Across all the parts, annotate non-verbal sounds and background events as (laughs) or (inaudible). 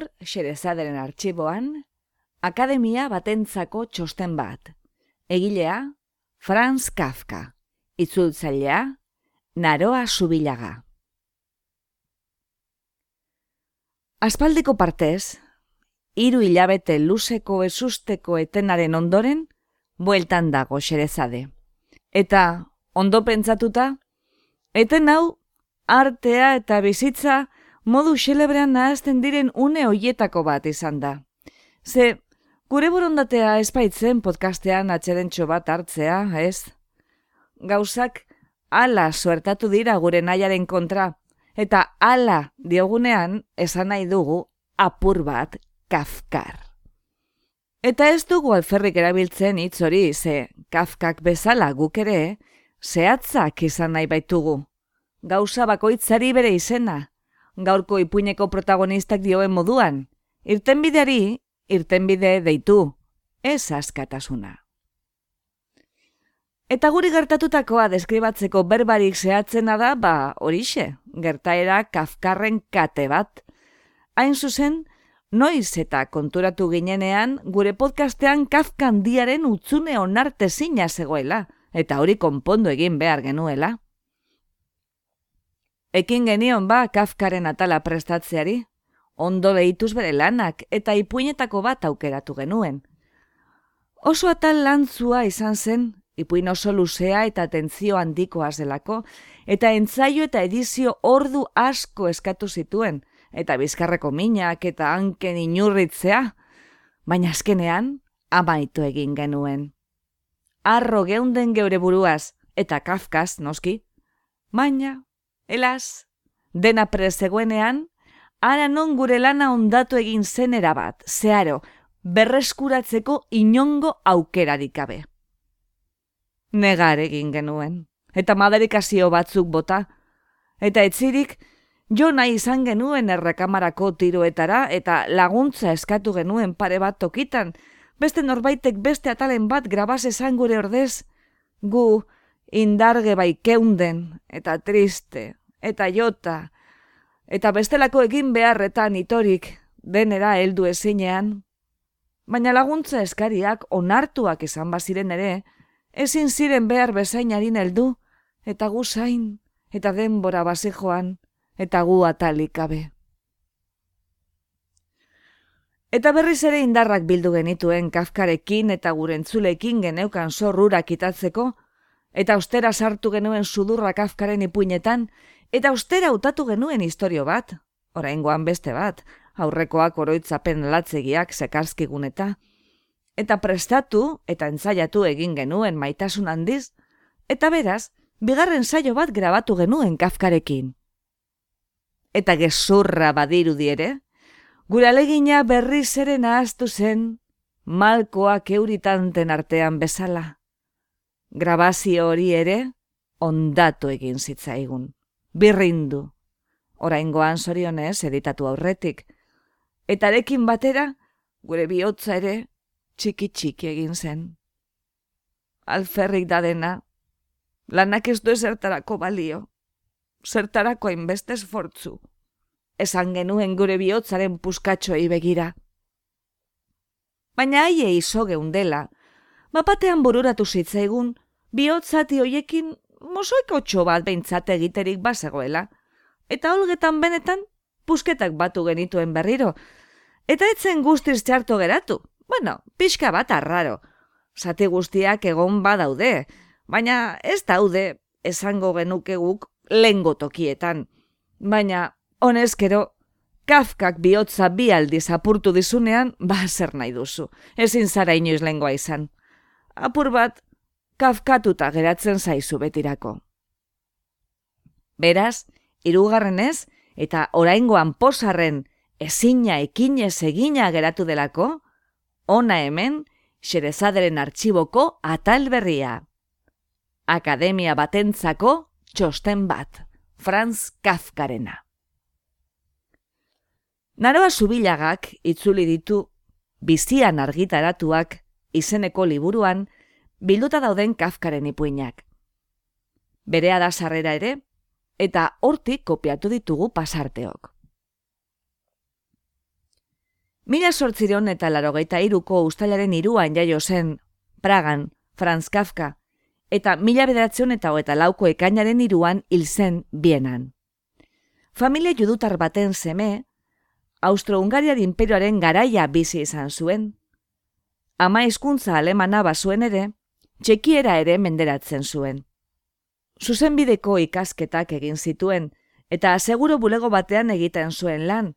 Gaur, xerezaderen artxiboan, Akademia batentzako txosten bat. Egilea, Franz Kafka. Itzultzailea, Naroa Subilaga. Aspaldiko partez, hiru hilabete luzeko ezusteko etenaren ondoren, bueltan dago xerezade. Eta, ondo pentsatuta, eten hau, artea eta bizitza, modu xelebrean nahazten diren une hoietako bat izan da. Ze, gure borondatea espaitzen podcastean atxeden bat hartzea, ez? Gauzak, ala suertatu dira gure nahiaren kontra, eta ala diogunean esan nahi dugu apur bat kafkar. Eta ez dugu alferrik erabiltzen hitz hori, ze kafkak bezala guk ere, zehatzak izan nahi baitugu. Gauza bakoitzari bere izena, gaurko ipuineko protagonistak dioen moduan, irtenbideari, irtenbide deitu, ez askatasuna. Eta guri gertatutakoa deskribatzeko berbarik zehatzena da, ba, horixe, gertaera kafkarren kate bat. Hain zuzen, noiz eta konturatu ginenean, gure podcastean kafkan diaren utzune onarte zegoela, eta hori konpondo egin behar genuela. Ekin genion ba Kafkaren atala prestatzeari, ondo lehituz bere lanak eta ipuinetako bat aukeratu genuen. Oso atal lantzua izan zen, ipuin oso luzea eta tentzio handikoa zelako, eta entzaio eta edizio ordu asko eskatu zituen, eta bizkarreko minak eta hanken inurritzea, baina azkenean amaitu egin genuen. Arro geunden geure buruaz, eta kafkaz, noski, baina Elas, dena prezegoenean, ara non gure lana ondatu egin zenera bat, zeharo, berreskuratzeko inongo aukerarik gabe. Negar egin genuen, eta madarikazio batzuk bota, eta etzirik, jo nahi izan genuen errekamarako tiroetara eta laguntza eskatu genuen pare bat tokitan, beste norbaitek beste atalen bat grabaz esan gure ordez, gu indarge bai keunden eta triste, eta jota, eta bestelako egin beharretan itorik denera heldu ezinean, baina laguntza eskariak onartuak izan baziren ere, ezin ziren behar bezainarin heldu, eta gu zain, eta denbora base joan, eta gu atalikabe. Eta berriz ere indarrak bildu genituen kafkarekin eta gure entzulekin geneukan zorrurak itatzeko, eta ostera sartu genuen sudurra kafkaren ipuinetan, Eta ustera utatu genuen historio bat, oraingoan beste bat, aurrekoak oroitzapen latzegiak sekarzkigun eta, eta prestatu eta entzaiatu egin genuen maitasun handiz, eta beraz, bigarren saio bat grabatu genuen kafkarekin. Eta gezurra badiru diere, gure alegina berri zeren ahaztu zen, malkoak euritanten artean bezala. Grabazio hori ere, ondatu egin zitzaigun birrindu. Oraingoan sorionez editatu aurretik. Eta arekin batera, gure bihotza ere, txiki txiki egin zen. Alferrik da dena, lanak ez du ezertarako balio, zertarako hainbeste esfortzu. Esan genuen gure bihotzaren puskatxoei begira. Baina aie izo geundela, bapatean bururatu zitzaigun, bihotzati hoiekin mosoiko txo bat behintzat egiterik bazegoela. Eta holgetan benetan, pusketak batu genituen berriro. Eta etzen guztiz txarto geratu. Bueno, pixka bat arraro. Zati guztiak egon badaude, baina ez daude esango genuke guk lengo tokietan. Baina, honezkero, Kafkak bihotza bi aldiz apurtu dizunean, ba zer nahi duzu, ezin zara inoiz lengoa izan. Apur bat, kafkatuta geratzen zaizu betirako. Beraz, irugarrenez, eta oraingoan posarren ezina ekinez egina geratu delako, ona hemen, xerezaderen artxiboko atal berria. Akademia batentzako txosten bat, Franz Kafkarena. Naroa zubilagak itzuli ditu bizian argitaratuak izeneko liburuan bilduta dauden kafkaren ipuinak. Berea da sarrera ere, eta hortik kopiatu ditugu pasarteok. Mila sortziron eta larogeita iruko ustalaren iruan jaio zen, Pragan, Franz Kafka, eta mila bederatzen eta hoeta lauko ekainaren iruan hil zen bienan. Familia judutar baten seme, Austro-Hungariar imperioaren garaia bizi izan zuen. Ama hizkuntza alemana bazuen ere, txekiera ere menderatzen zuen. Zuzenbideko ikasketak egin zituen, eta seguro bulego batean egiten zuen lan.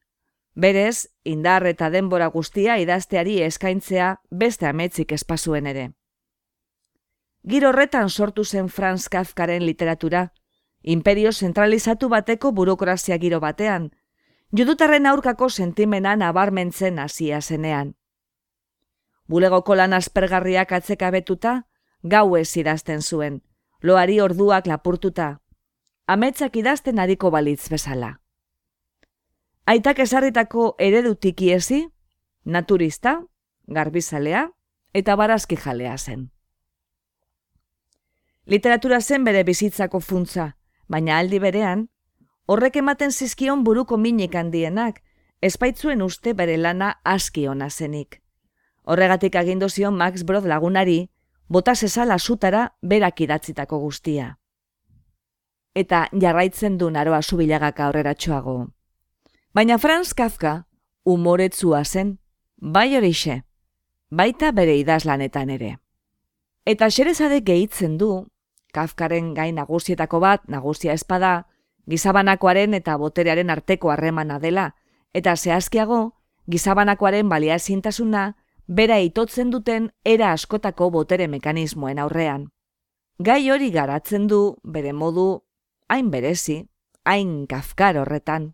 Berez, indar eta denbora guztia idazteari eskaintzea beste ametzik espazuen ere. Giro horretan sortu zen Franz Kafkaren literatura, imperio zentralizatu bateko burokrazia giro batean, judutarren aurkako sentimena nabarmentzen hasia zenean. Bulegoko lan aspergarriak atzeka betuta, gau ez idazten zuen, loari orduak lapurtuta, ametsak idazten ariko balitz bezala. Aitak esarritako eredutik iesi, naturista, garbizalea eta barazki jalea zen. Literatura zen bere bizitzako funtza, baina aldi berean, Horrek ematen zizkion buruko minik handienak, espaitzuen uste bere lana aski ona zenik. Horregatik agindu zion Max Brod lagunari, bota zezala zutara berak idatzitako guztia. Eta jarraitzen du naroa zubilagak aurrera txoago. Baina Franz Kafka, umoretzua zen, bai horixe, baita bere idazlanetan ere. Eta xerezade gehitzen du, Kafkaren gain nagusietako bat, nagusia espada, gizabanakoaren eta boterearen arteko harremana dela, eta zehazkiago, gizabanakoaren balia ezintasuna, bera itotzen duten era askotako botere mekanismoen aurrean. Gai hori garatzen du, bere modu, hain berezi, hain kafkar horretan.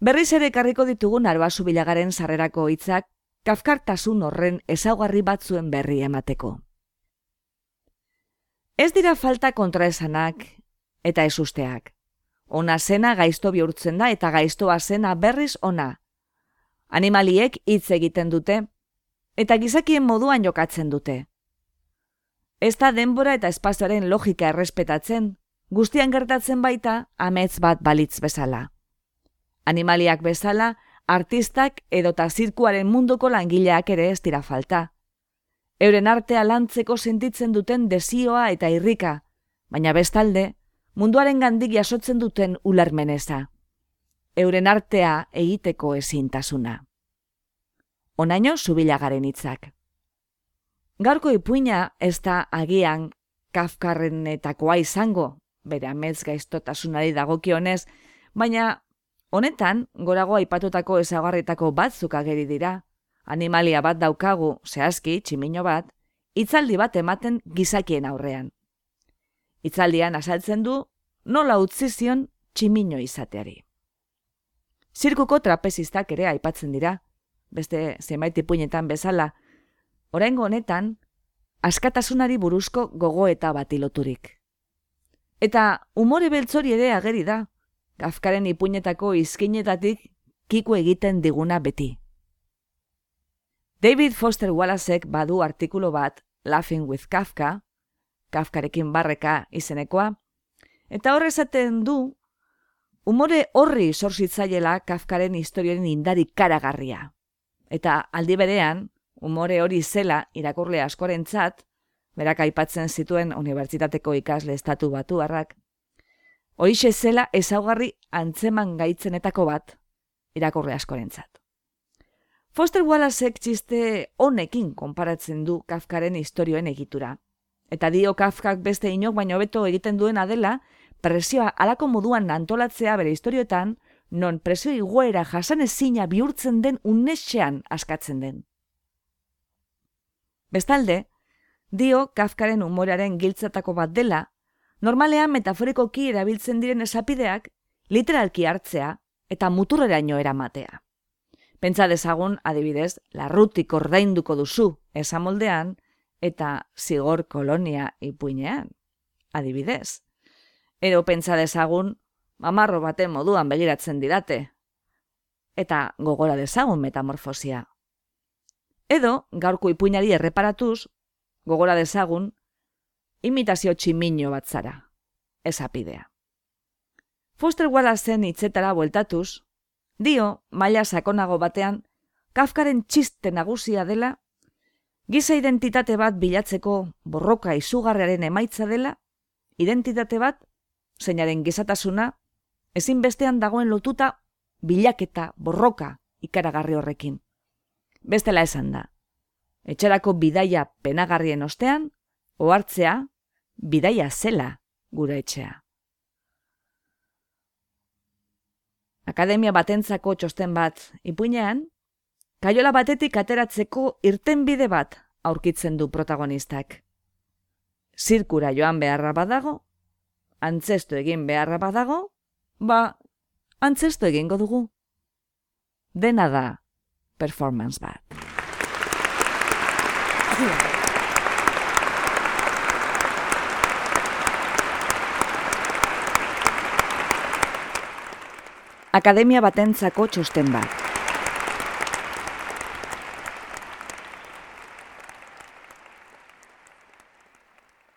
Berriz ere karriko ditugun arbazu bilagaren sarrerako hitzak, kafkartasun horren ezaugarri batzuen berri emateko. Ez dira falta kontraesanak eta ez usteak. Ona zena gaizto bihurtzen da eta gaiztoa zena berriz ona. Animaliek hitz egiten dute eta gizakien moduan jokatzen dute. Ez da denbora eta espazioaren logika errespetatzen, guztian gertatzen baita amets bat balitz bezala. Animaliak bezala, artistak edota zirkuaren munduko langileak ere ez dira falta. Euren artea lantzeko sentitzen duten desioa eta irrika, baina bestalde, munduaren gandik jasotzen duten ulermeneza. Euren artea egiteko ezintasuna. Onaino zubilagaren hitzak. Garko ipuina ez da agian kafkarrenetakoa izango, bere amez gaiztotasunari dagokionez, baina honetan gorago aipatutako ezagarritako batzuk ageri dira. Animalia bat daukagu, zehazki, tximino bat, hitzaldi bat ematen gizakien aurrean. Itzaldian azaltzen du nola utzi zion tximino izateari. Zirkuko trapezistak ere aipatzen dira, beste zenbait ipuinetan bezala, oraingo honetan askatasunari buruzko gogo eta batiloturik. Eta umore beltzori ere ageri da, Kafkaren ipuinetako izkinetatik kiku egiten diguna beti. David Foster Wallacek badu artikulu bat Laughing with Kafka, Kafkarekin barreka izenekoa, eta horre esaten du, umore horri sorsitzaiela Kafkaren historioen indari karagarria. Eta aldi berean, umore hori zela irakurle askorentzat, berak aipatzen zituen unibertsitateko ikasle estatu batu harrak, Hoixe zela ezaugarri antzeman gaitzenetako bat irakurle askorentzat. Foster Wallacek txiste honekin konparatzen du Kafkaren historioen egitura, Eta dio Kafkak beste inok baino beto egiten duena dela, presioa alako moduan antolatzea bere historioetan, non presio igoera jasan ezina bihurtzen den unetxean askatzen den. Bestalde, dio Kafkaren umorearen giltzatako bat dela, normalean metaforikoki erabiltzen diren esapideak literalki hartzea eta muturreraino eramatea. Pentsa dezagun, adibidez, larrutik ordainduko duzu esamoldean eta zigor kolonia ipuinean, adibidez. Ero pentsa dezagun, mamarro baten moduan begiratzen didate. Eta gogora dezagun metamorfosia. Edo, gaurko ipuinari erreparatuz, gogora dezagun, imitazio tximino bat zara, ezapidea. Foster Wallaceen hitzetara bueltatuz, dio, maila sakonago batean, Kafkaren txiste nagusia dela, giza identitate bat bilatzeko borroka izugarrearen emaitza dela, identitate bat, zeinaren gizatasuna, ezinbestean dagoen lotuta bilaketa borroka ikaragarri horrekin. Bestela esan da. Etxerako bidaia penagarrien ostean, ohartzea bidaia zela gure etxea. Akademia batentzako txosten bat ipuinean, kaiola batetik ateratzeko irtenbide bat aurkitzen du protagonistak. Zirkura joan beharra badago, antzestu egin beharra badago, ba, antzestu egingo dugu. Dena da, performance bat. Akademia batentzako txosten bat.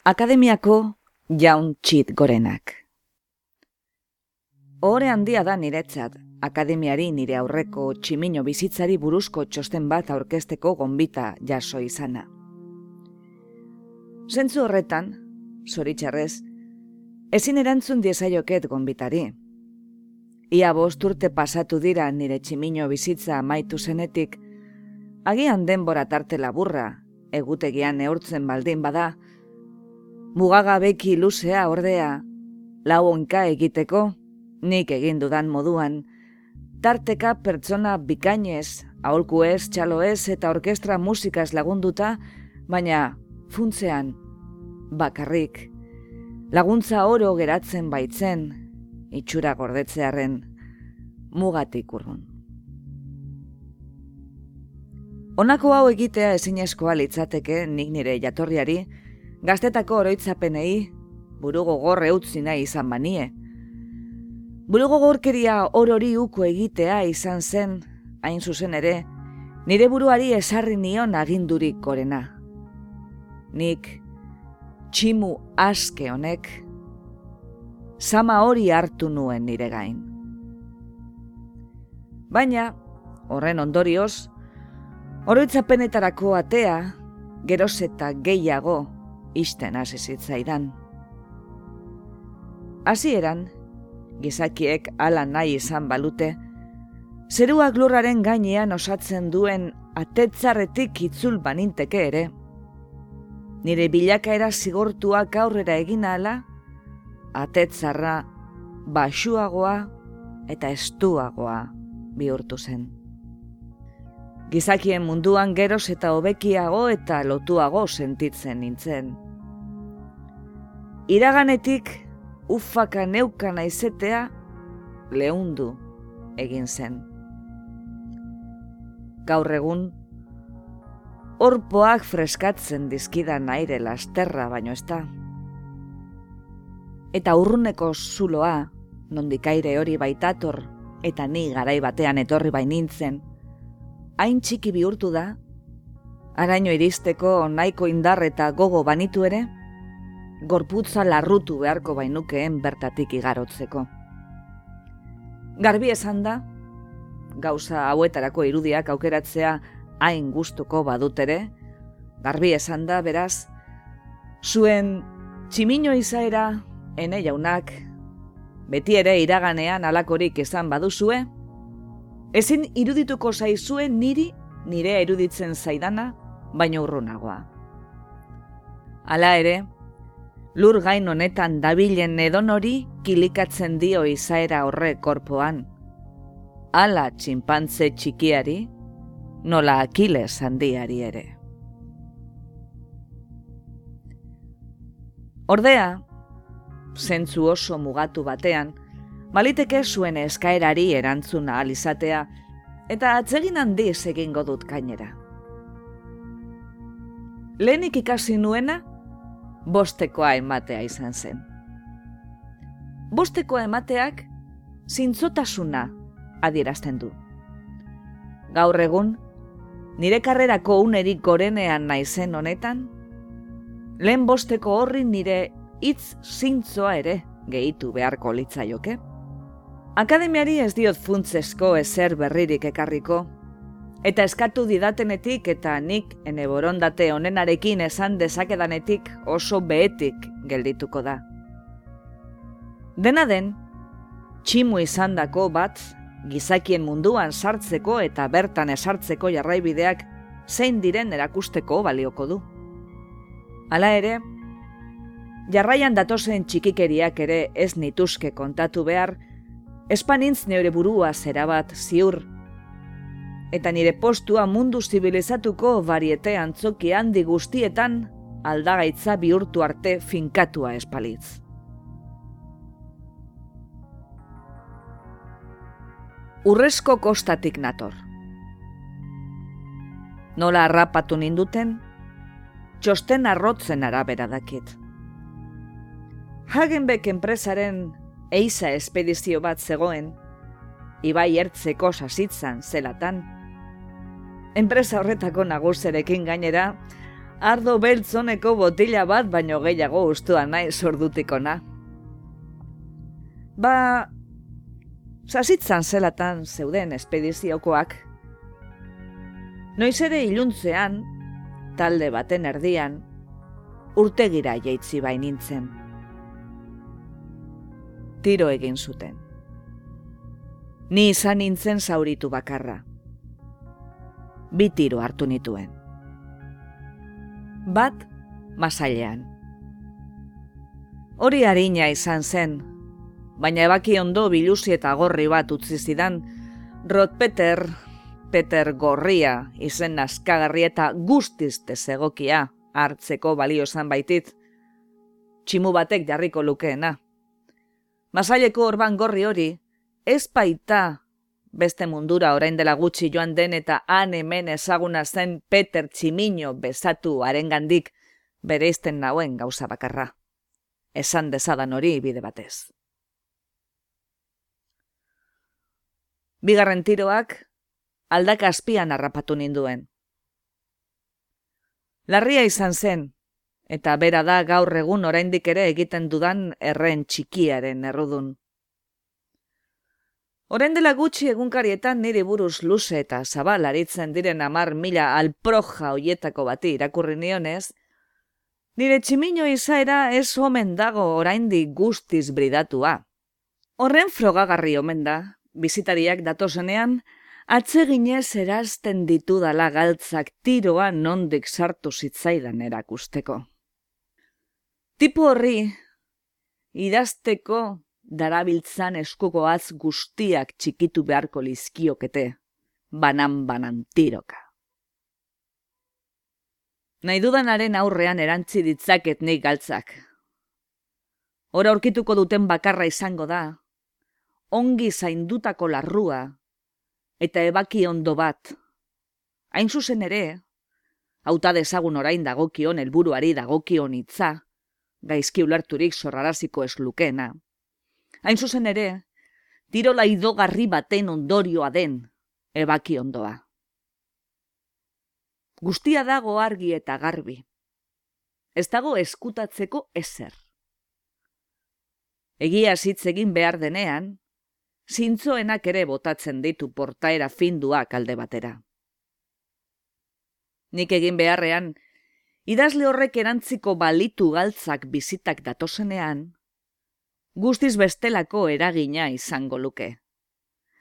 Akademiako jaun txit gorenak. Hore handia da niretzat, akademiari nire aurreko tximino bizitzari buruzko txosten bat aurkezteko gonbita jaso izana. Zentzu horretan, zoritxarrez, ezin erantzun diezaioket gonbitari. Ia bost urte pasatu dira nire tximino bizitza amaitu zenetik, agian denbora tarte laburra, egutegian neurtzen baldin bada, mugagabeki luzea ordea, lau onka egiteko, nik egin dudan moduan, tarteka pertsona bikainez, aholku ez, txalo eta orkestra musikaz lagunduta, baina funtzean, bakarrik, laguntza oro geratzen baitzen, itxura gordetzearen, mugatik urrun. Honako hau egitea ezinezkoa litzateke nik nire jatorriari, gaztetako oroitzapenei, burugo gorre utzi nahi izan banie, Burugo gorkeria orori uko egitea izan zen, hain zuzen ere, nire buruari esarri nion agindurik korena. Nik, tximu aske honek, sama hori hartu nuen nire gain. Baina, horren ondorioz, oroitzapenetarako atea, geroz eta gehiago, isten hasi zitzaidan. Hasieran, gizakiek ala nahi izan balute, zeruak lurraren gainean osatzen duen atetzarretik itzul baninteke ere. Nire bilakaera zigortuak aurrera egin ala, atetzarra basuagoa eta estuagoa bihurtu zen. Gizakien munduan geroz eta hobekiago eta lotuago sentitzen nintzen. Iraganetik ufaka neuka naizetea lehundu egin zen. Gaur egun, orpoak freskatzen dizkidan aire lasterra baino ez da. Eta urruneko zuloa, nondik aire hori baitator, eta ni garai batean etorri bainintzen, hain txiki bihurtu da, araino iristeko nahiko indar eta gogo banitu ere, gorputza larrutu beharko bainukeen bertatik igarotzeko. Garbi esan da, gauza hauetarako irudiak aukeratzea hain gustuko badut ere, garbi esan da, beraz, zuen tximino izaera, ene jaunak, beti ere iraganean alakorik esan baduzue, ezin irudituko zaizuen niri, nire iruditzen zaidana, baina urrunagoa. Hala ere, Lur gain honetan dabilen edon hori kilikatzen dio izaera horre korpoan. Ala txinpantze txikiari, nola akiles handiari ere. Ordea, zentzu oso mugatu batean, baliteke zuen eskaerari erantzuna alizatea, eta atzegin handiz egingo dut gainera. Lehenik ikasi nuena, bostekoa ematea izan zen. Bostekoa emateak, zintzotasuna adierazten du. Gaur egun, nire karrerako unerik gorenean naizen honetan, lehen bosteko horri nire hitz zintzoa ere gehitu beharko litzaioke. Akademiari ez diot funtzesko ezer berririk ekarriko, eta eskatu didatenetik eta nik ene borondate onenarekin esan dezakedanetik oso behetik geldituko da. Dena den, tximu izandako bat, gizakien munduan sartzeko eta bertan esartzeko jarraibideak zein diren erakusteko balioko du. Hala ere, jarraian datozen txikikeriak ere ez nituzke kontatu behar, espanintz neure burua zera bat ziur eta nire postua mundu zibilizatuko variete antzoki handi guztietan aldagaitza bihurtu arte finkatua espalitz. Urrezko kostatik nator. Nola harrapatu ninduten, txosten arrotzen arabera dakit. Hagenbeck enpresaren eiza espedizio bat zegoen, ibai ertzeko sasitzan zelatan, enpresa horretako naguserekin gainera, ardo beltzoneko botila bat baino gehiago ustua nahi sordutikona. Ba, sasitzan zelatan zeuden espediziokoak. Noiz ere iluntzean, talde baten erdian, urtegira jeitzi bain nintzen. Tiro egin zuten. Ni izan nintzen zauritu bakarra bi tiro hartu nituen. Bat, masailean. Hori harina izan zen, baina ebaki ondo bilusi eta gorri bat utzi zidan, Rod Peter, Peter Gorria izen naskagarri eta guztiz dezegokia hartzeko balio zan baitit, tximu batek jarriko lukeena. Masaileko orban gorri hori, ez baita beste mundura orain dela gutxi joan den eta han hemen ezaguna zen Peter Tximino bezatu arengandik bere izten nauen gauza bakarra. Esan dezadan hori bide batez. Bigarren tiroak aldak azpian harrapatu ninduen. Larria izan zen, eta bera da gaur egun oraindik ere egiten dudan erren txikiaren errudun. Horen dela gutxi egunkarietan nire buruz luze eta zabal aritzen diren amar mila alproja hoietako bati irakurri nionez, nire tximino izaera ez omen dago oraindi guztiz bridatua. Horren frogagarri omen da, bizitariak datosenean, atseginez erazten ditu dala galtzak tiroa nondik sartu zitzaidan erakusteko. Tipo horri, idazteko darabiltzan eskugoaz guztiak txikitu beharko lizkiokete, banan-banan tiroka. Nahi dudanaren aurrean erantzi ditzaket nik galtzak. Hora aurkituko duten bakarra izango da, ongi zaindutako larrua, eta ebaki ondo bat. Hain zuzen ere, hauta dezagun orain dagokion helburuari dagokion hitza, gaizki ulerturik zorraraziko ez lukena. Hain zuzen ere, tiro laido garri baten ondorioa den, ebaki ondoa. Guztia dago argi eta garbi. Ez dago eskutatzeko ezer. Egia hitz egin behar denean, zintzoenak ere botatzen ditu portaera finduak alde batera. Nik egin beharrean, idazle horrek erantziko balitu galtzak bizitak datosenean, guztiz bestelako eragina izango luke.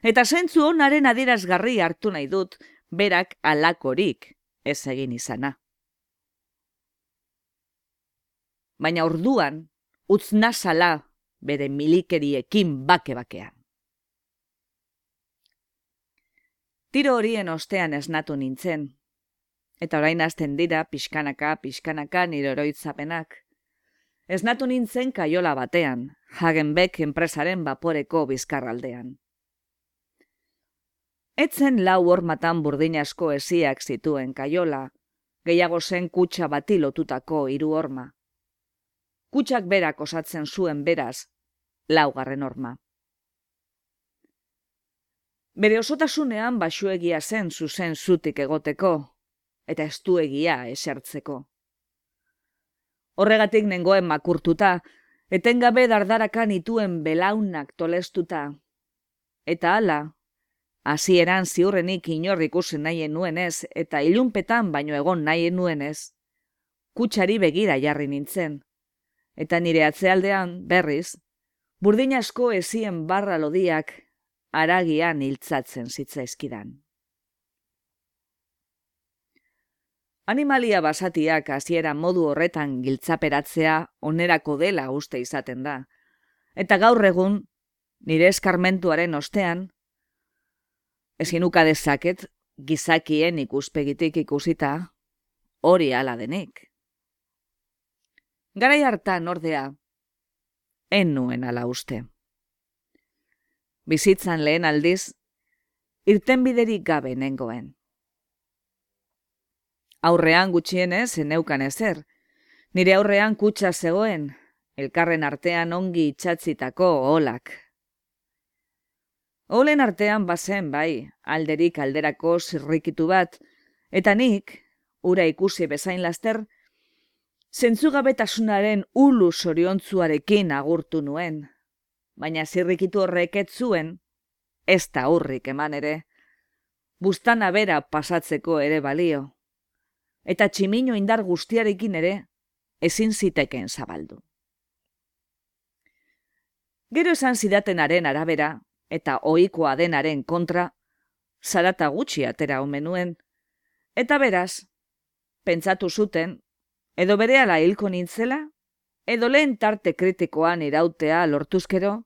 Eta zentzu honaren adierazgarri hartu nahi dut, berak alakorik ez egin izana. baina orduan utz nazala bere milikeriekin bake-bakean. Tiro horien ostean esnatu nintzen, eta orain hasten dira pixkanaka, pixkanaka nire oroitzapenak. Esnatu nintzen kaiola batean, Hagenbeck enpresaren baporeko bizkarraldean. Etzen lau hormatan burdin asko esiak zituen kaiola, gehiago zen kutsa bati lotutako hiru horma. Kutsak berak osatzen zuen beraz, laugarren horma. Bere osotasunean basuegia zen zuzen zutik egoteko, eta estuegia esertzeko. Horregatik nengoen makurtuta, etengabe dardarakan ituen belaunak tolestuta. Eta hala, Hasieran ziurrenik inor ikusi nahi nuenez eta ilunpetan baino egon nahi nuenez, kutsari begira jarri nintzen. Eta nire atzealdean, berriz, burdin asko ezien barra lodiak aragian hiltzatzen zitzaizkidan. Animalia basatiak hasiera modu horretan giltzaperatzea onerako dela uste izaten da. Eta gaur egun, nire eskarmentuaren ostean, ezin uka dezaket gizakien ikuspegitik ikusita hori ala denik. Garai hartan ordea, en nuen ala uste. Bizitzan lehen aldiz, irten biderik gabe nengoen. Aurrean gutxienez eneukan ezer, nire aurrean kutsa zegoen, elkarren artean ongi itxatzitako olak. Olen artean bazen bai, alderik alderako zirrikitu bat, eta nik, ura ikusi bezain laster, zentzugabetasunaren ulu soriontzuarekin agurtu nuen, baina zirrikitu horrek ez zuen, ez da hurrik eman ere, bustana bera pasatzeko ere balio, eta tximino indar guztiarekin ere, ezin ziteken zabaldu. Gero esan zidatenaren arabera, eta ohikoa denaren kontra, zarata gutxi atera omenuen, eta beraz, pentsatu zuten, edo bere ala hilko nintzela, edo lehen tarte kritikoan irautea lortuzkero,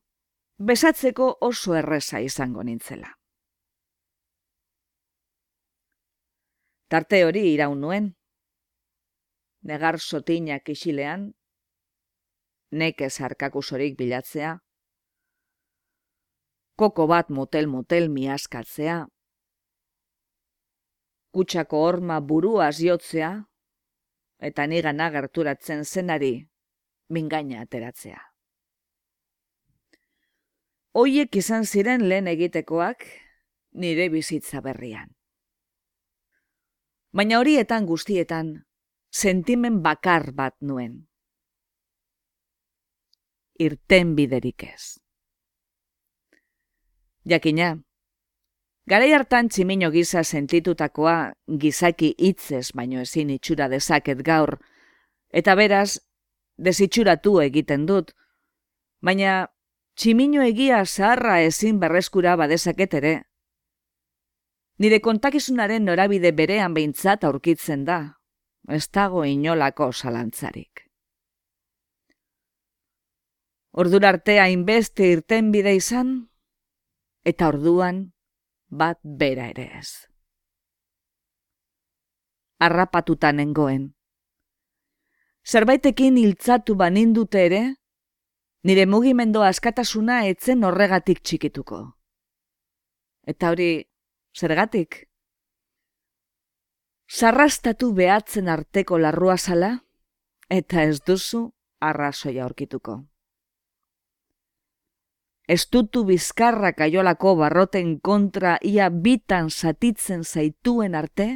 besatzeko oso erresa izango nintzela. Tarte hori iraun nuen, negar sotinak isilean, nekez harkakusorik bilatzea, koko bat motel-motel miaskatzea, kutsako horma burua ziotzea, eta nigana gerturatzen zenari mingaina ateratzea. Hoiek izan ziren lehen egitekoak nire bizitza berrian. Baina horietan guztietan, sentimen bakar bat nuen. Irten biderik ez. Jakina, garai hartan tximino giza sentitutakoa gizaki hitzez baino ezin itxura dezaket gaur, eta beraz, desitxuratu egiten dut, baina tximino egia zaharra ezin berreskura badezaket ere. Nire kontakizunaren norabide berean behintzat aurkitzen da, ez dago inolako salantzarik. Ordurartea inbeste irten bide izan, eta orduan bat bera ere ez. Arrapatuta nengoen. Zerbaitekin hiltzatu banindute ere, nire mugimendo askatasuna etzen horregatik txikituko. Eta hori, zergatik? Sarrastatu behatzen arteko larrua zala, eta ez duzu arrazoia aurkituko estutu bizkarra kaiolako barroten kontra ia bitan satitzen zaituen arte,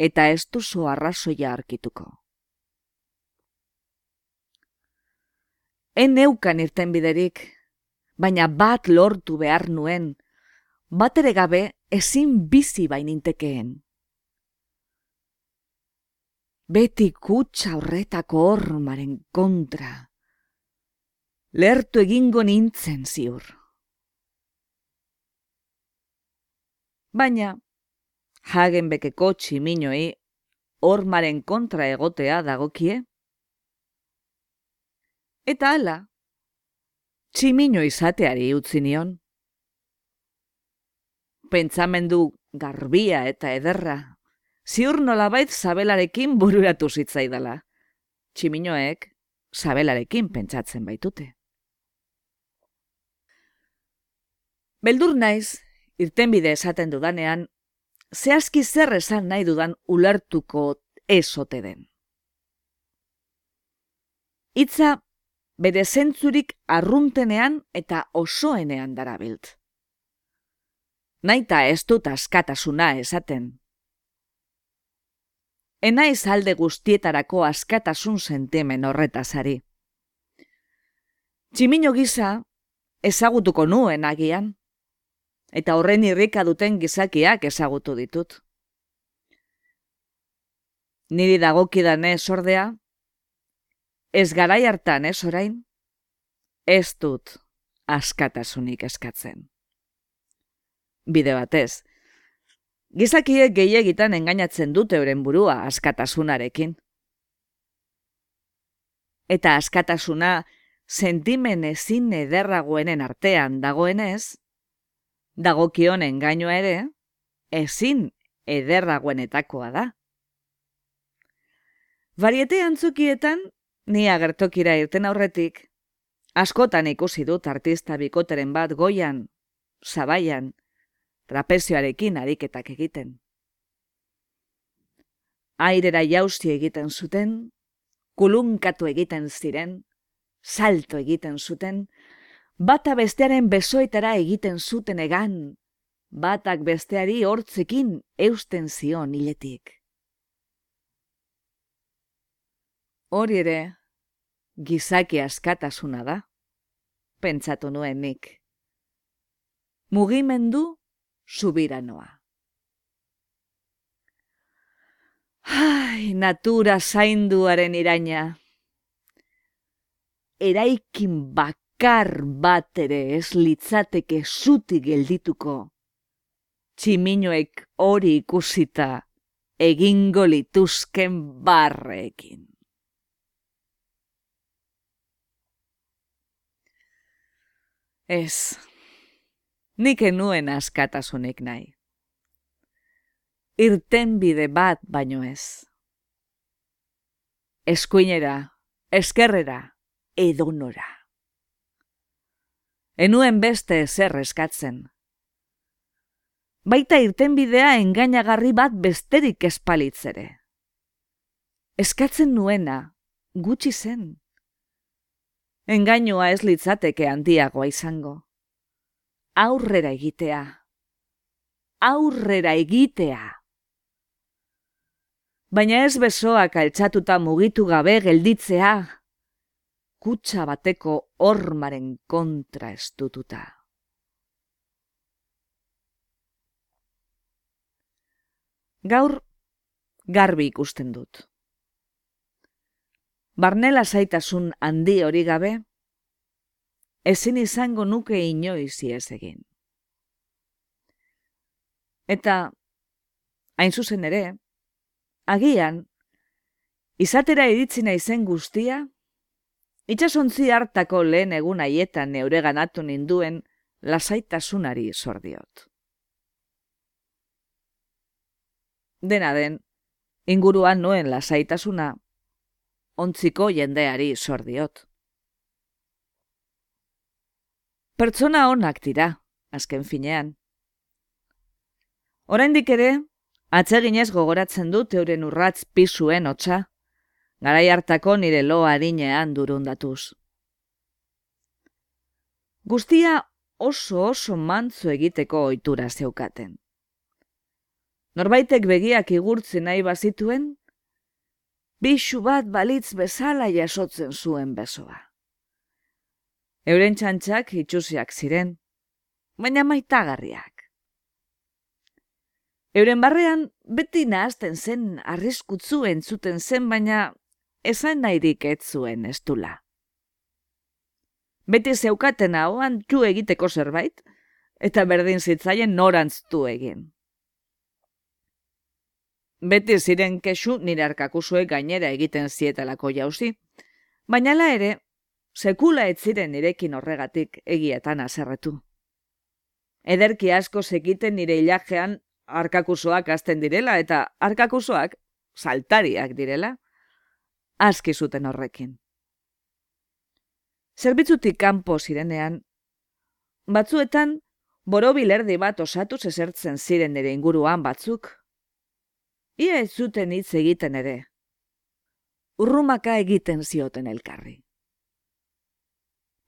eta ez duzu arrazoia arkituko. En neukan irten biderik, baina bat lortu behar nuen, bat ere gabe ezin bizi bainintekeen. Beti kutsa horretako hormaren kontra, lertu egingo nintzen ziur. Baina, hagen bekeko tximinoi, ormaren kontra egotea dagokie, Eta hala, tximino izateari utzi nion. Pentsamendu garbia eta ederra, ziur nolabait zabelarekin bururatu zitzaidala. Tximinoek zabelarekin pentsatzen baitute. Beldur naiz, irtenbide esaten dudanean, zehazki zer esan nahi dudan ulertuko esote den. Itza bere zentzurik arruntenean eta osoenean darabilt. Naita ez dut askatasuna esaten. Enaiz alde guztietarako askatasun sentimen horretazari. Tximino gisa, ezagutuko nuen agian, eta horren irrika duten gizakiak ezagutu ditut. Niri dagokidan ez ordea, ez garai hartan ez orain, ez dut askatasunik eskatzen. Bide batez, gizakiek gehiagitan engainatzen dute euren burua askatasunarekin. Eta askatasuna sentimen ezin ederragoenen artean dagoenez, dagokion engainoa ere, ezin ederragoenetakoa da. Variete antzukietan, ni agertokira irten aurretik, askotan ikusi dut artista bikoteren bat goian, zabaian, trapezioarekin ariketak egiten. Airera jauzi egiten zuten, kulunkatu egiten ziren, salto egiten zuten, bata bestearen besoetara egiten zuten egan, batak besteari hortzekin eusten zion hiletik. Hori ere, gizaki askatasuna da, pentsatu nuen nik. Mugimendu subiranoa. Ai, natura zainduaren iraina. Eraikin bak bakar bat ere ez litzateke zuti geldituko. Tximinoek hori ikusita egingo lituzken barrekin. Ez, nik enuen askatasunik nahi. Irten bide bat baino ez. Eskuinera, eskerrera, edonora enuen beste ezer eskatzen. Baita irtenbidea engainagarri bat besterik espalitzere. Eskatzen nuena, gutxi zen. Engainua ez litzateke handiagoa izango. Aurrera egitea. Aurrera egitea. Baina ez besoak altxatuta mugitu gabe gelditzea, kutsa bateko hormaren kontra estututa. Gaur garbi ikusten dut. Barnela zaitasun handi hori gabe, ezin izango nuke inoiz ez egin. Eta, hain zuzen ere, agian, izatera iritzina izen guztia, Itxasontzi hartako lehen egun haietan neure ganatu ninduen lasaitasunari sordiot. Dena den, inguruan noen lasaitasuna, ontziko jendeari sordiot. Pertsona honak dira, azken finean. Oraindik ere, atseginez gogoratzen dut euren urratz pisuen hotza, garai hartako nire lo harinean durundatuz. Guztia oso oso mantzu egiteko ohitura zeukaten. Norbaitek begiak igurtzen nahi bazituen, bixu bat balitz bezala jasotzen zuen besoa. Euren txantxak itxusiak ziren, baina maitagarriak. Euren barrean beti nahazten zen arriskutzu entzuten zen, baina esan nahirik ez zuen estula. Beti zeukaten hauan txu egiteko zerbait, eta berdin zitzaien norantztu egin. Beti ziren kesu nire arkakuzuek gainera egiten zietelako jauzi, baina ere, sekula ez ziren nirekin horregatik egietan azerretu. Ederki asko sekiten nire ilajean arkakusoak azten direla eta arkakusoak saltariak direla, aski zuten horrekin. Zerbitzutik kanpo zirenean, batzuetan borobilerdi bat osatu zezertzen ziren nire inguruan batzuk. Ia ez zuten hitz egiten ere. Urrumaka egiten zioten elkarri.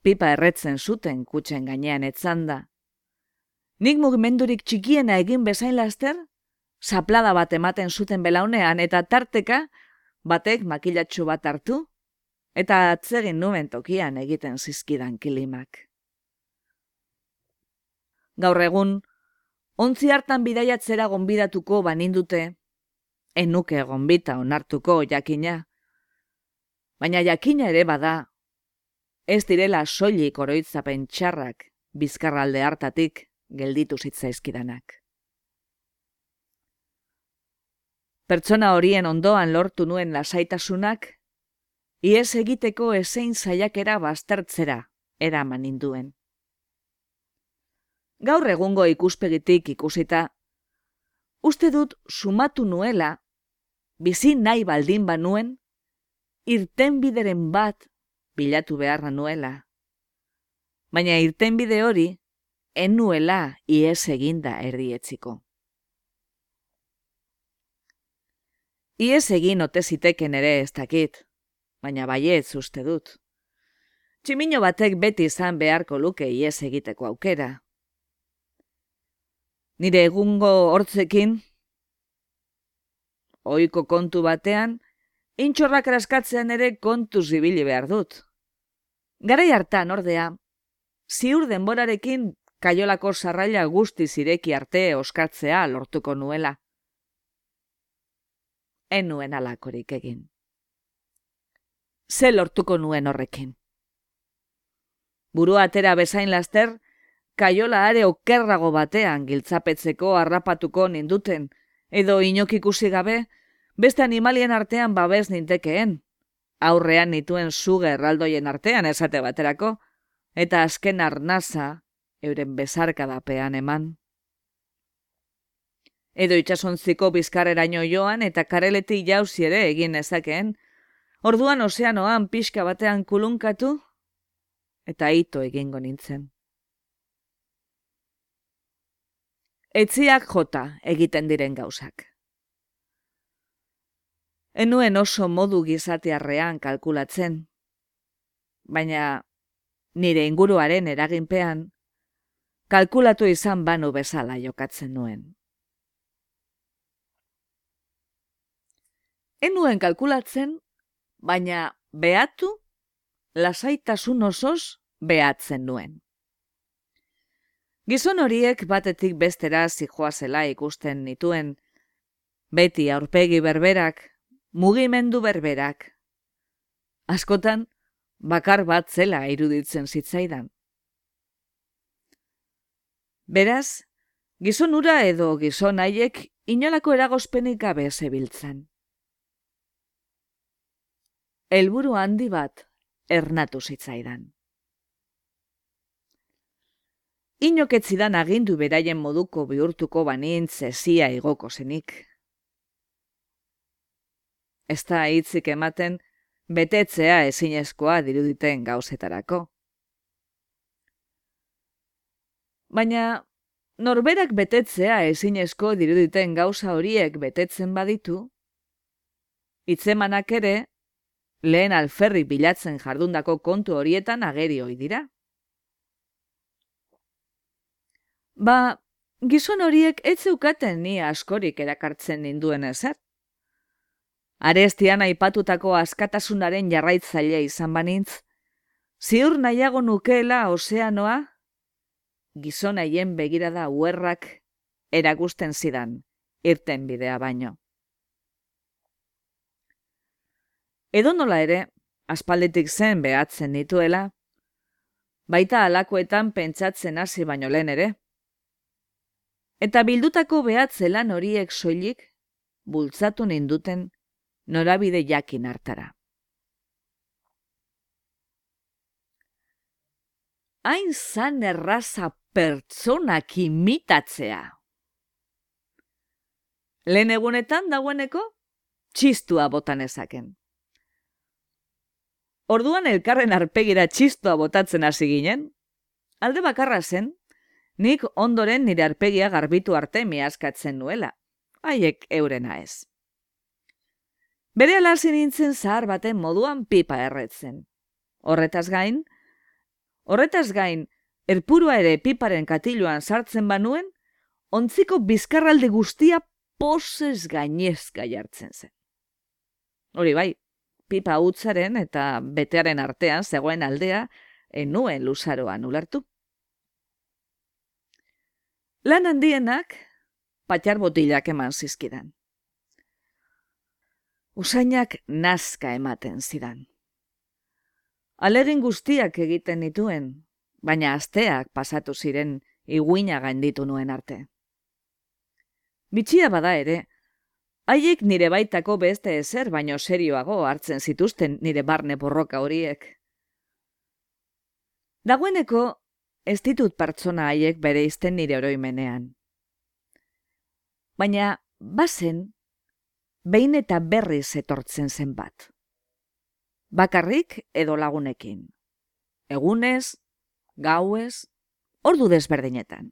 Pipa erretzen zuten kutsen gainean etzanda, Nik mugimendurik txikiena egin bezain laster, zaplada bat ematen zuten belaunean eta tarteka batek makilatxu bat hartu eta atzegin nuen tokian egiten zizkidan kilimak. Gaur egun, ontzi hartan bidaiatzera gonbidatuko banindute, enuke gonbita onartuko jakina. Baina jakina ere bada, ez direla soilik oroitzapen txarrak bizkarralde hartatik, gelditu zitzaizkidanak. Pertsona horien ondoan lortu nuen lasaitasunak, iez egiteko ezein zaiakera baztertzera eraman induen. Gaur egungo ikuspegitik ikusita, uste dut sumatu nuela, bizi nahi baldin banuen, irtenbideren bat bilatu beharra nuela. Baina irtenbide hori, enuela ies eginda erdietziko. Ies egin ote ziteken ere ez dakit, baina baietz uste dut. Tximino batek beti izan beharko luke ies egiteko aukera. Nire egungo hortzekin, oiko kontu batean, intxorrak raskatzean ere kontu zibili behar dut. Garai hartan ordea, ziur denborarekin kaiolako sarraila guzti zireki arte oskatzea lortuko nuela. En nuen alakorik egin. Ze lortuko nuen horrekin. Burua atera bezain laster, kaiola are okerrago batean giltzapetzeko harrapatuko ninduten, edo inokikusi gabe, beste animalien artean babes nintekeen, aurrean nituen zuge erraldoien artean esate baterako, eta azken arnaza euren bezarkadapean eman. Edo itxasontziko bizkarreraino joan eta kareleti jauzi ere egin ezakeen, orduan ozeanoan pixka batean kulunkatu eta ito egingo nintzen. Etziak jota egiten diren gauzak. Enuen oso modu gizatearrean kalkulatzen, baina nire inguruaren eraginpean, kalkulatu izan banu bezala jokatzen nuen. Enuen kalkulatzen, baina behatu, lasaitasun osoz behatzen nuen. Gizon horiek batetik bestera zijoazela ikusten nituen, beti aurpegi berberak, mugimendu berberak. Askotan, bakar bat zela iruditzen zitzaidan. Beraz, gizon ura edo gizon haiek inolako eragozpenik gabe zebiltzen. Elburu handi bat ernatu zitzaidan. Inoketzidan agindu beraien moduko bihurtuko banintz ezia igoko zenik. Ez da hitzik ematen betetzea ezinezkoa diruditen gauzetarako. Baina norberak betetzea ezinezko diruditen gauza horiek betetzen baditu, hitzemanak ere lehen alferri bilatzen jardundako kontu horietan ageri hoi dira. Ba, gizon horiek ez zeukaten ni askorik erakartzen ninduen ezer. Arestian aipatutako askatasunaren jarraitzaile izan banintz, ziur nahiago nukeela ozeanoa gizon haien begirada uerrak eragusten zidan, irten bidea baino. Edo nola ere, aspalditik zen behatzen dituela, baita alakoetan pentsatzen hasi baino lehen ere. Eta bildutako behatzelan horiek soilik, bultzatu ninduten norabide jakin hartara. hain zan erraza pertsonak imitatzea. Lehen egunetan dagoeneko, txistua botan ezaken. Orduan elkarren arpegira txistua botatzen hasi ginen, alde bakarra zen, nik ondoren nire arpegia garbitu arte miaskatzen nuela, haiek eurena ez. Bere alasi nintzen zahar baten moduan pipa erretzen. Horretaz gain, horretaz gain, erpurua ere piparen katiluan sartzen banuen, ontziko bizkarralde guztia posez gainezka jartzen zen. Hori bai, pipa utzaren eta betearen artean zegoen aldea enuen luzaroan ulertu. Lan handienak patxar botilak eman zizkidan. Usainak nazka ematen zidan. Alegin guztiak egiten nituen, baina asteak pasatu ziren iguina gainditu nuen arte. Bitxia bada ere, haiek nire baitako beste ezer baino serioago hartzen zituzten nire barne borroka horiek. Dagoeneko, ez ditut pertsona haiek bere izten nire oroimenean. Baina, bazen, behin eta berriz etortzen zen bat. Bakarrik edo lagunekin. Egunez, gauez, ordu desberdinetan.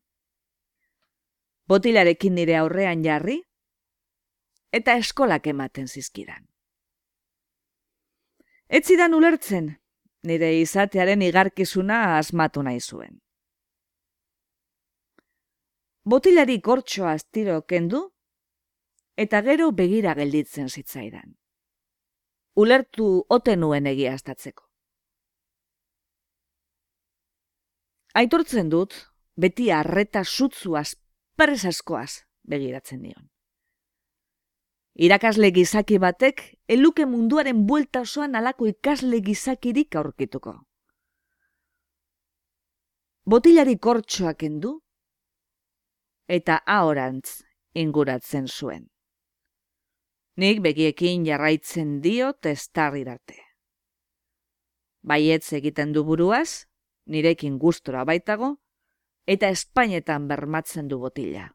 Botilarekin nire aurrean jarri, eta eskolak ematen zizkidan. Etzidan ulertzen, nire izatearen igarkizuna asmatu nahi zuen. Botilari kortxoa astiro kendu, eta gero begira gelditzen zitzaidan. Ulertu ote nuen egiaztatzeko. Aitortzen dut, beti arreta sutzuaz, presaskoaz begiratzen nion. Irakasle gizaki batek, eluke munduaren buelta osoan alako ikasle gizakirik aurkituko. Botilari kortxoak endu, eta ahorantz inguratzen zuen. Nik begiekin jarraitzen dio testarrirarte. Baietz egiten du buruaz, nirekin gustora baitago, eta Espainetan bermatzen du botila.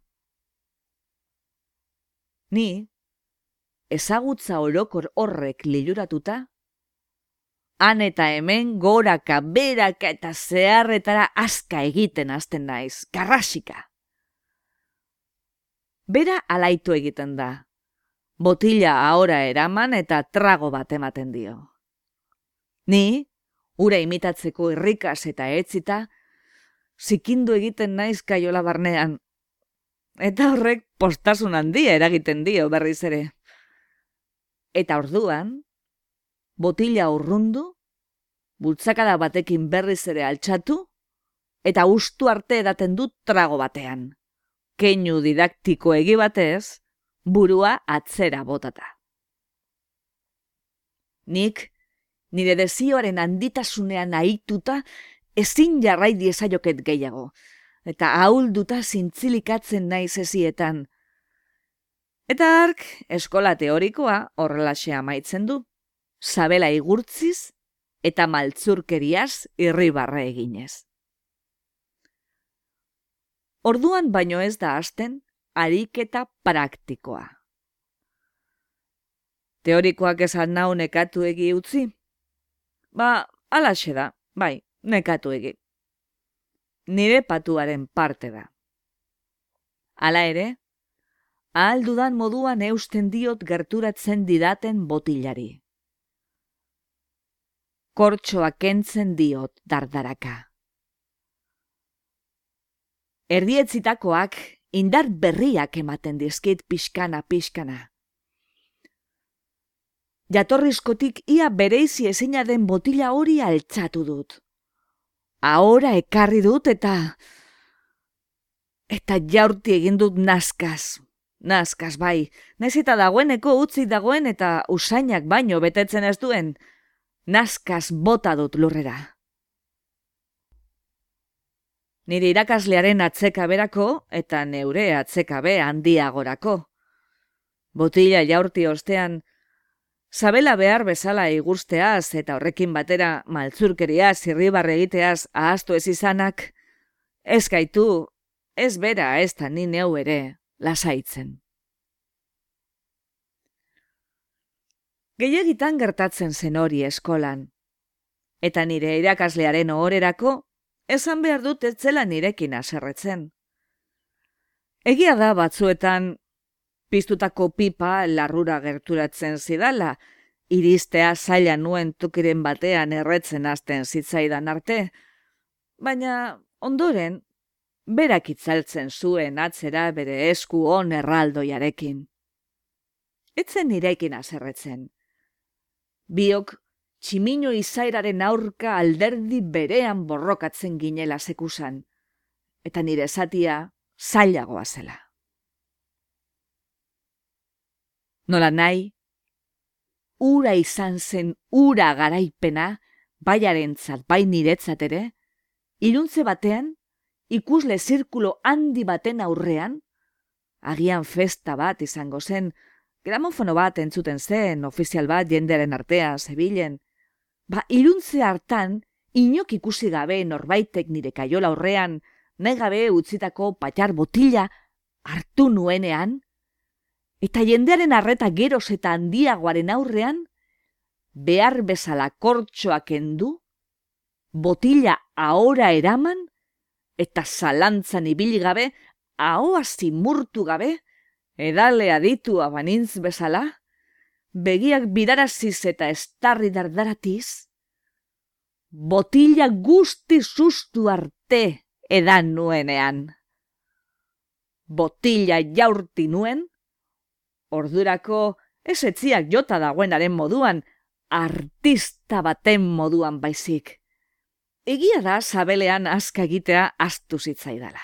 Ni, ezagutza orokor horrek liluratuta, han eta hemen goraka, beraka eta zeharretara aska egiten hasten naiz, karrasika. Bera alaitu egiten da, botila ahora eraman eta trago bat ematen dio. Ni, ura imitatzeko irrikas eta etzita, zikindu egiten naiz kaiola barnean. Eta horrek postasun handia eragiten dio berriz ere. Eta orduan, botila urrundu, bultzakada batekin berriz ere altxatu, eta ustu arte edaten dut trago batean. Keinu didaktiko egi batez, burua atzera botata. Nik, nire dezioaren handitasunean aituta, ezin jarrai diezaioket gehiago, eta ahulduta zintzilikatzen naiz ezietan. Eta ark, eskola teorikoa horrelaxe amaitzen du, sabela igurtziz eta maltzurkeriaz irribarra eginez. Orduan baino ez da hasten, ariketa praktikoa. Teorikoak esan nau nekatu egi utzi? Ba, alaxe da, bai, nekatu egi. Nire patuaren parte da. Hala ere, ahaldudan moduan eusten diot gerturatzen didaten botilari. Kortxoa kentzen diot dardaraka. Erdietzitakoak indar berriak ematen dizkit pixkana pixkana. Jatorrizkotik ia bereizi ezina den botila hori altzatu dut. Ahora ekarri dut eta... Eta jaurti egin dut naskaz. Naskaz bai, nez eta dagoeneko utzi dagoen eta usainak baino betetzen ez duen. Naskaz bota dut lurrera nire irakaslearen atzeka berako eta neure atzeka be handiagorako. Botila jaurti ostean, Zabela behar bezala igusteaz eta horrekin batera maltzurkeria zirribarre egiteaz ahaztu ez izanak, ez gaitu, ez bera ez da ni neu ere, lasaitzen. Gehiagitan gertatzen zen hori eskolan, eta nire irakaslearen ohorerako, esan behar dut etzela nirekin aserretzen. Egia da batzuetan piztutako pipa larrura gerturatzen zidala, iristea zaila nuen tukiren batean erretzen hasten zitzaidan arte, baina ondoren, berak itzaltzen zuen atzera bere esku on erraldoiarekin. Etzen nirekin azerretzen. Biok, tximino izairaren aurka alderdi berean borrokatzen ginela sekusan, eta nire esatia zailagoa zela. Nola nahi, ura izan zen ura garaipena, baiaren zat, bai niretzat ere, iruntze batean, ikusle zirkulo handi baten aurrean, agian festa bat izango zen, gramofono bat entzuten zen, ofizial bat jenderen artea, zebilen, ba, iruntze hartan, inok ikusi gabe norbaitek nire kaiola aurrean, negabe utzitako patxar botila hartu nuenean, eta jendearen arreta geroz eta handiagoaren aurrean, behar bezala kortxoak endu, botila ahora eraman, eta zalantzan ibili gabe, ahoa zimurtu gabe, edale aditu abanintz bezala, begiak bidaraziz eta estarri dardaratiz, botila guzti sustu arte edan nuenean. Botila jaurti nuen, ordurako ez etziak jota dagoenaren moduan, artista baten moduan baizik. Egia da sabelean aska egitea astu zitzaidala.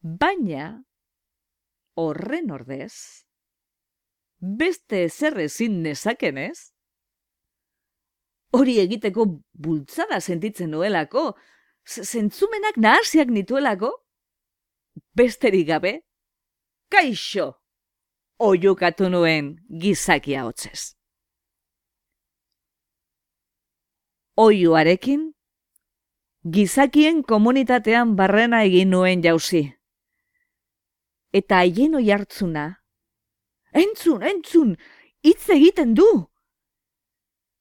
Baina, horren ordez, beste zer ezin nezakenez, hori egiteko bultzada sentitzen nuelako, zentzumenak nahasiak nituelako, besterik gabe, kaixo! oiukatu nuen gizakia hotzez. Oiuarekin, gizakien komunitatean barrena egin nuen jauzi. Eta haien oi hartzuna, entzun, entzun, hitz egiten du!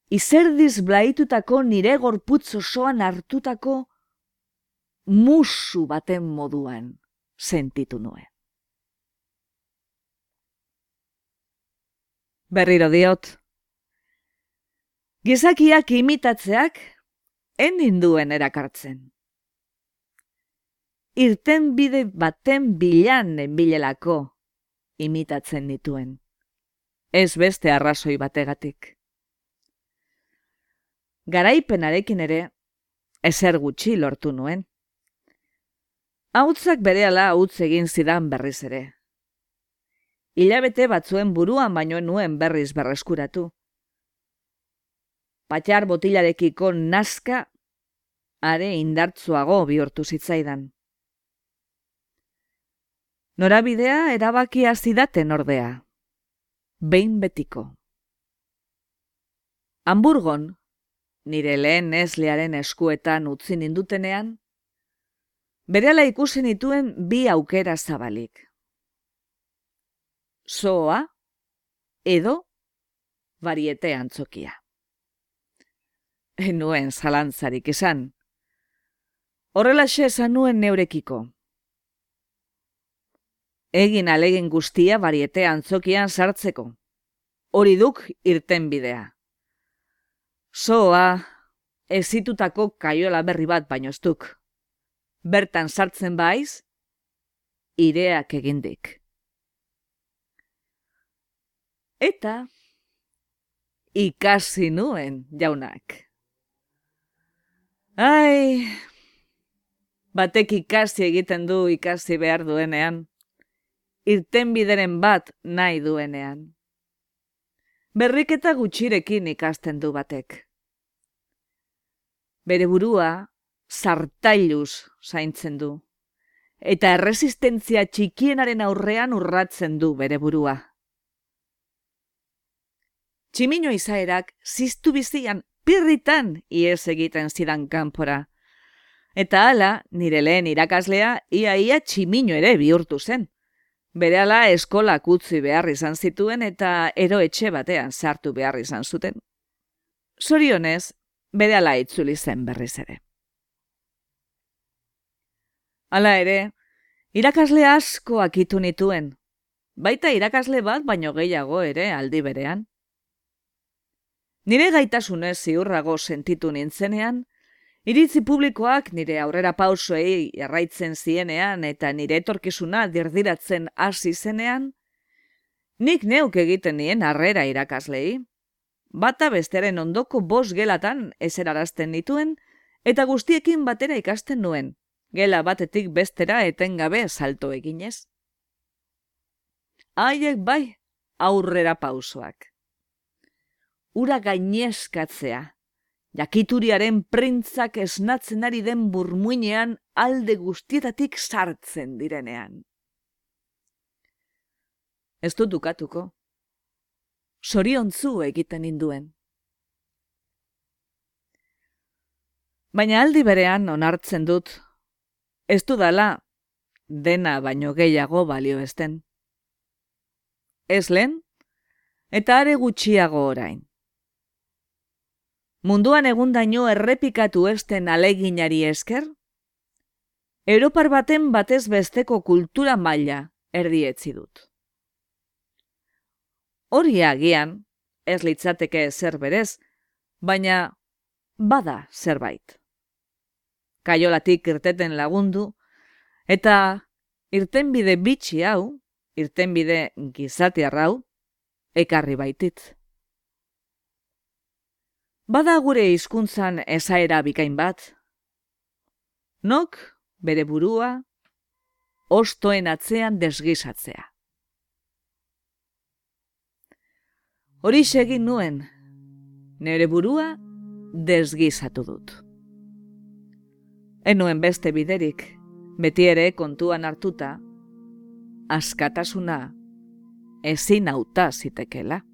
Izerdiz blaitutako nire gorputz osoan hartutako musu baten moduan sentitu nuen. berriro diot. Gizakiak imitatzeak endin duen erakartzen. Irten bide baten bilan enbilelako imitatzen dituen. Ez beste arrazoi bategatik. Garaipenarekin ere, ezer gutxi lortu nuen. Hautzak berehala utz egin zidan berriz ere hilabete batzuen buruan baino nuen berriz berreskuratu. Patxar botilarekiko nazka are indartzuago bihurtu zitzaidan. Norabidea erabakia zidaten ordea. Behin betiko. Hamburgon, nire lehen eslearen eskuetan utzi nindutenean, berela ikusi nituen bi aukera zabalik soa edo bariete antzokia. Enuen zalantzarik esan. Horrela esan nuen neurekiko. Egin alegin guztia bariete antzokian sartzeko. Hori duk irten bidea. Soa ezitutako kaiola berri bat baino Bertan sartzen baiz, ireak egindik. Eta ikasi nuen jaunak. Ai, batek ikasi egiten du ikasi behar duenean. Irten bideren bat nahi duenean. Berriketa gutxirekin ikasten du batek. Bere burua zartailuz zaintzen du. Eta erresistentzia txikienaren aurrean urratzen du bere burua. Tximino izaerak ziztu bizian pirritan ies egiten zidan kanpora. Eta hala, nire lehen irakaslea, ia-ia tximino ere bihurtu zen. Berehala eskola kutzi behar izan zituen eta eroetxe batean sartu behar izan zuten. Sorionez, berehala itzuli zen berriz ere. Hala ere, irakasle asko akitu nituen, baita irakasle bat baino gehiago ere aldi berean. Nire gaitasunez ziurrago sentitu nintzenean, Iritzi publikoak nire aurrera pausoei erraitzen zienean eta nire etorkizuna dirdiratzen hasi zenean, nik neuk egiten nien harrera irakaslei. Bata besteren ondoko bos gelatan eserarazten nituen eta guztiekin batera ikasten nuen, gela batetik bestera etengabe salto eginez. Haiek bai, aurrera pausoak. Ura gainezkatzea, jakituriaren printzak esnatzen ari den burmuinean alde guztietatik sartzen direnean. Ez dut dukatuko. Soriontzu egiten induen. Baina aldi berean onartzen dut, ez dudala dena baino gehiago balio esten. Ez lehen, eta are gutxiago orain. Munduan egundaino errepikatu esten aleginari esker? Europar baten batez besteko kultura maila erdietzi dut. Hori agian, ez litzateke zer berez, baina bada zerbait. Kaiolatik irteten lagundu, eta irtenbide bitxi hau, irtenbide gizatiarrau, ekarri baitit. Bada gure hizkuntzan esaera bikain bat. Nok bere burua ostoen atzean desgisatzea. Hori egin nuen, nere burua desgizatu dut. Enuen beste biderik, beti ere kontuan hartuta, askatasuna ezin auta zitekela.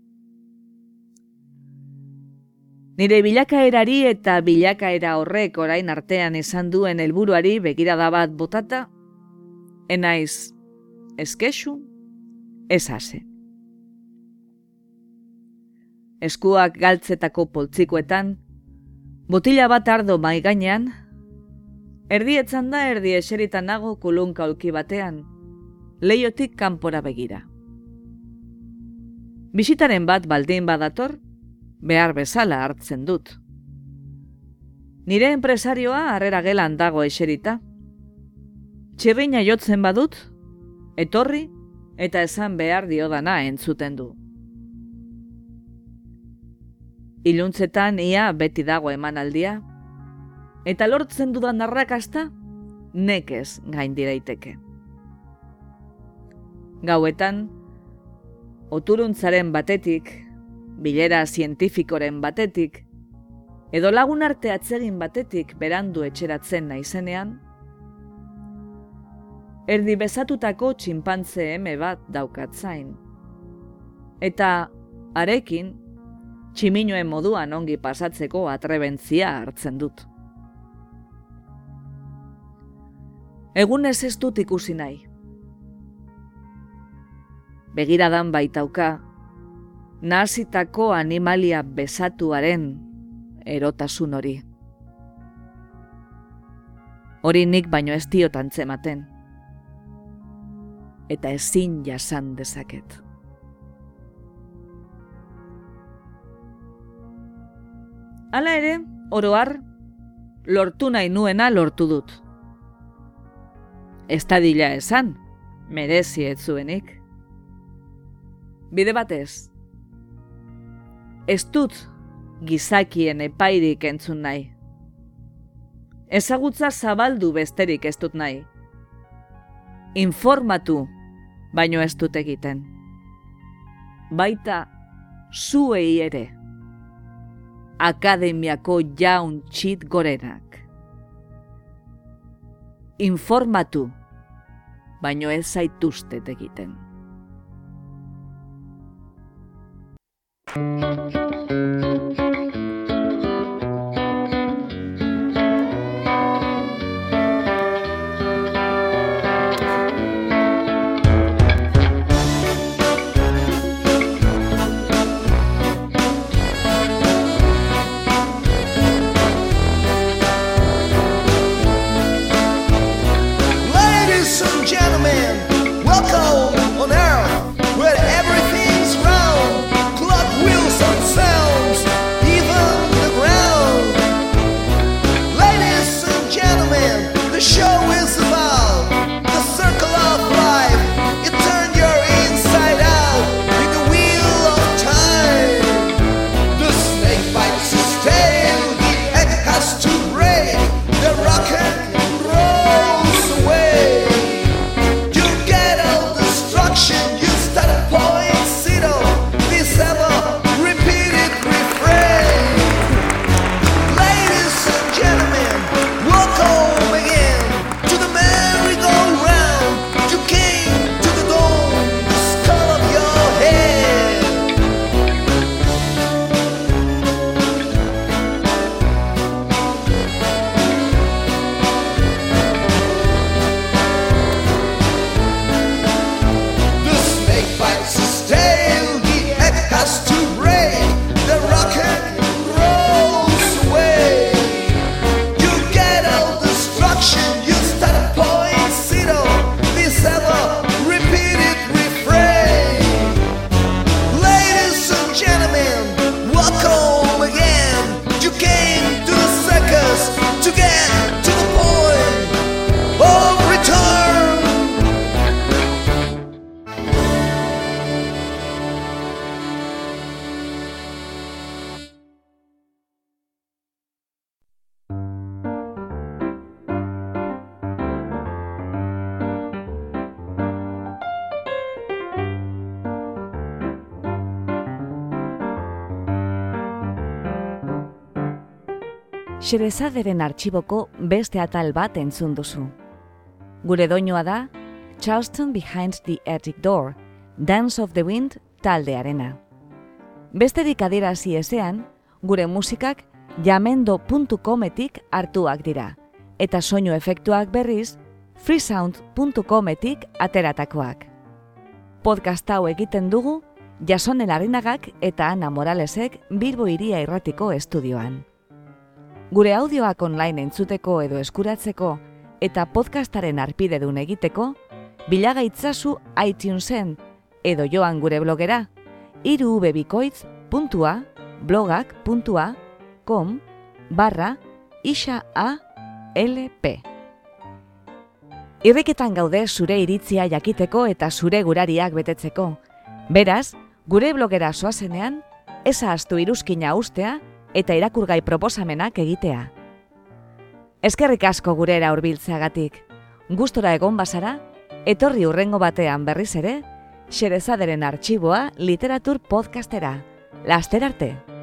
Nire bilakaerari eta bilakaera horrek orain artean esan duen helburuari begirada bat botata, enaiz eskesu, ez hase. Eskuak galtzetako poltzikoetan, botila bat ardo mai gainean, erdietzan da erdi eseritan nago kulunka ulki batean, leiotik kanpora begira. Bisitaren bat baldin badator, behar bezala hartzen dut. Nire enpresarioa harrera gelan dago eserita. Txirrina jotzen badut, etorri eta esan behar diodana entzuten du. Iluntzetan ia beti dago emanaldia, eta lortzen dudan narrakasta, nekez gain direiteke. Gauetan, oturuntzaren batetik bilera zientifikoren batetik, edo lagun arte atzegin batetik berandu etxeratzen naizenean, erdi bezatutako txinpantze eme bat daukatzain. Eta, arekin, tximinoen moduan ongi pasatzeko atrebentzia hartzen dut. Egun ez ez dut ikusi nahi. Begiradan baitauka, nazitako animalia besatuaren erotasun hori. Hori nik baino ez diot antzematen. Eta ezin jasan dezaket. Hala ere, oroar, lortu nahi nuena lortu dut. Ez dila esan, merezi ez zuenik. Bide batez, ez dut gizakien epairik entzun nahi. Ezagutza zabaldu besterik ez dut nahi. Informatu, baino ez dut egiten. Baita, zuei ere. Akademiako jaun txit gorenak. Informatu, baino ez zaituztet egiten. Thank (laughs) you. Xerezaderen artxiboko beste atal bat entzun duzu. Gure doinoa da, Charleston Behind the Attic Door, Dance of the Wind taldearena. Besterik adierazi ezean, gure musikak jamendo.cometik hartuak dira, eta soinu efektuak berriz freesound.cometik ateratakoak. Podcast hau egiten dugu, Jasonen Arinagak eta Ana Moralesek Bilbo Iria Irratiko estudioan. Gure audioak online entzuteko edo eskuratzeko eta podcastaren arpidedun egiteko, bilagaitzazu iTunesen edo joan gure blogera irubebikoitz.blogak.com barra isa a lp. Irriketan gaude zure iritzia jakiteko eta zure gurariak betetzeko. Beraz, gure blogera soazenean, eza astu iruzkina ustea eta irakurgai proposamenak egitea. Eskerrik asko gurera hurbiltzeagatik. Gustora egon bazara, etorri urrengo batean berriz ere, Xerezaderen arxiboa literatur podcastera. Laster arte!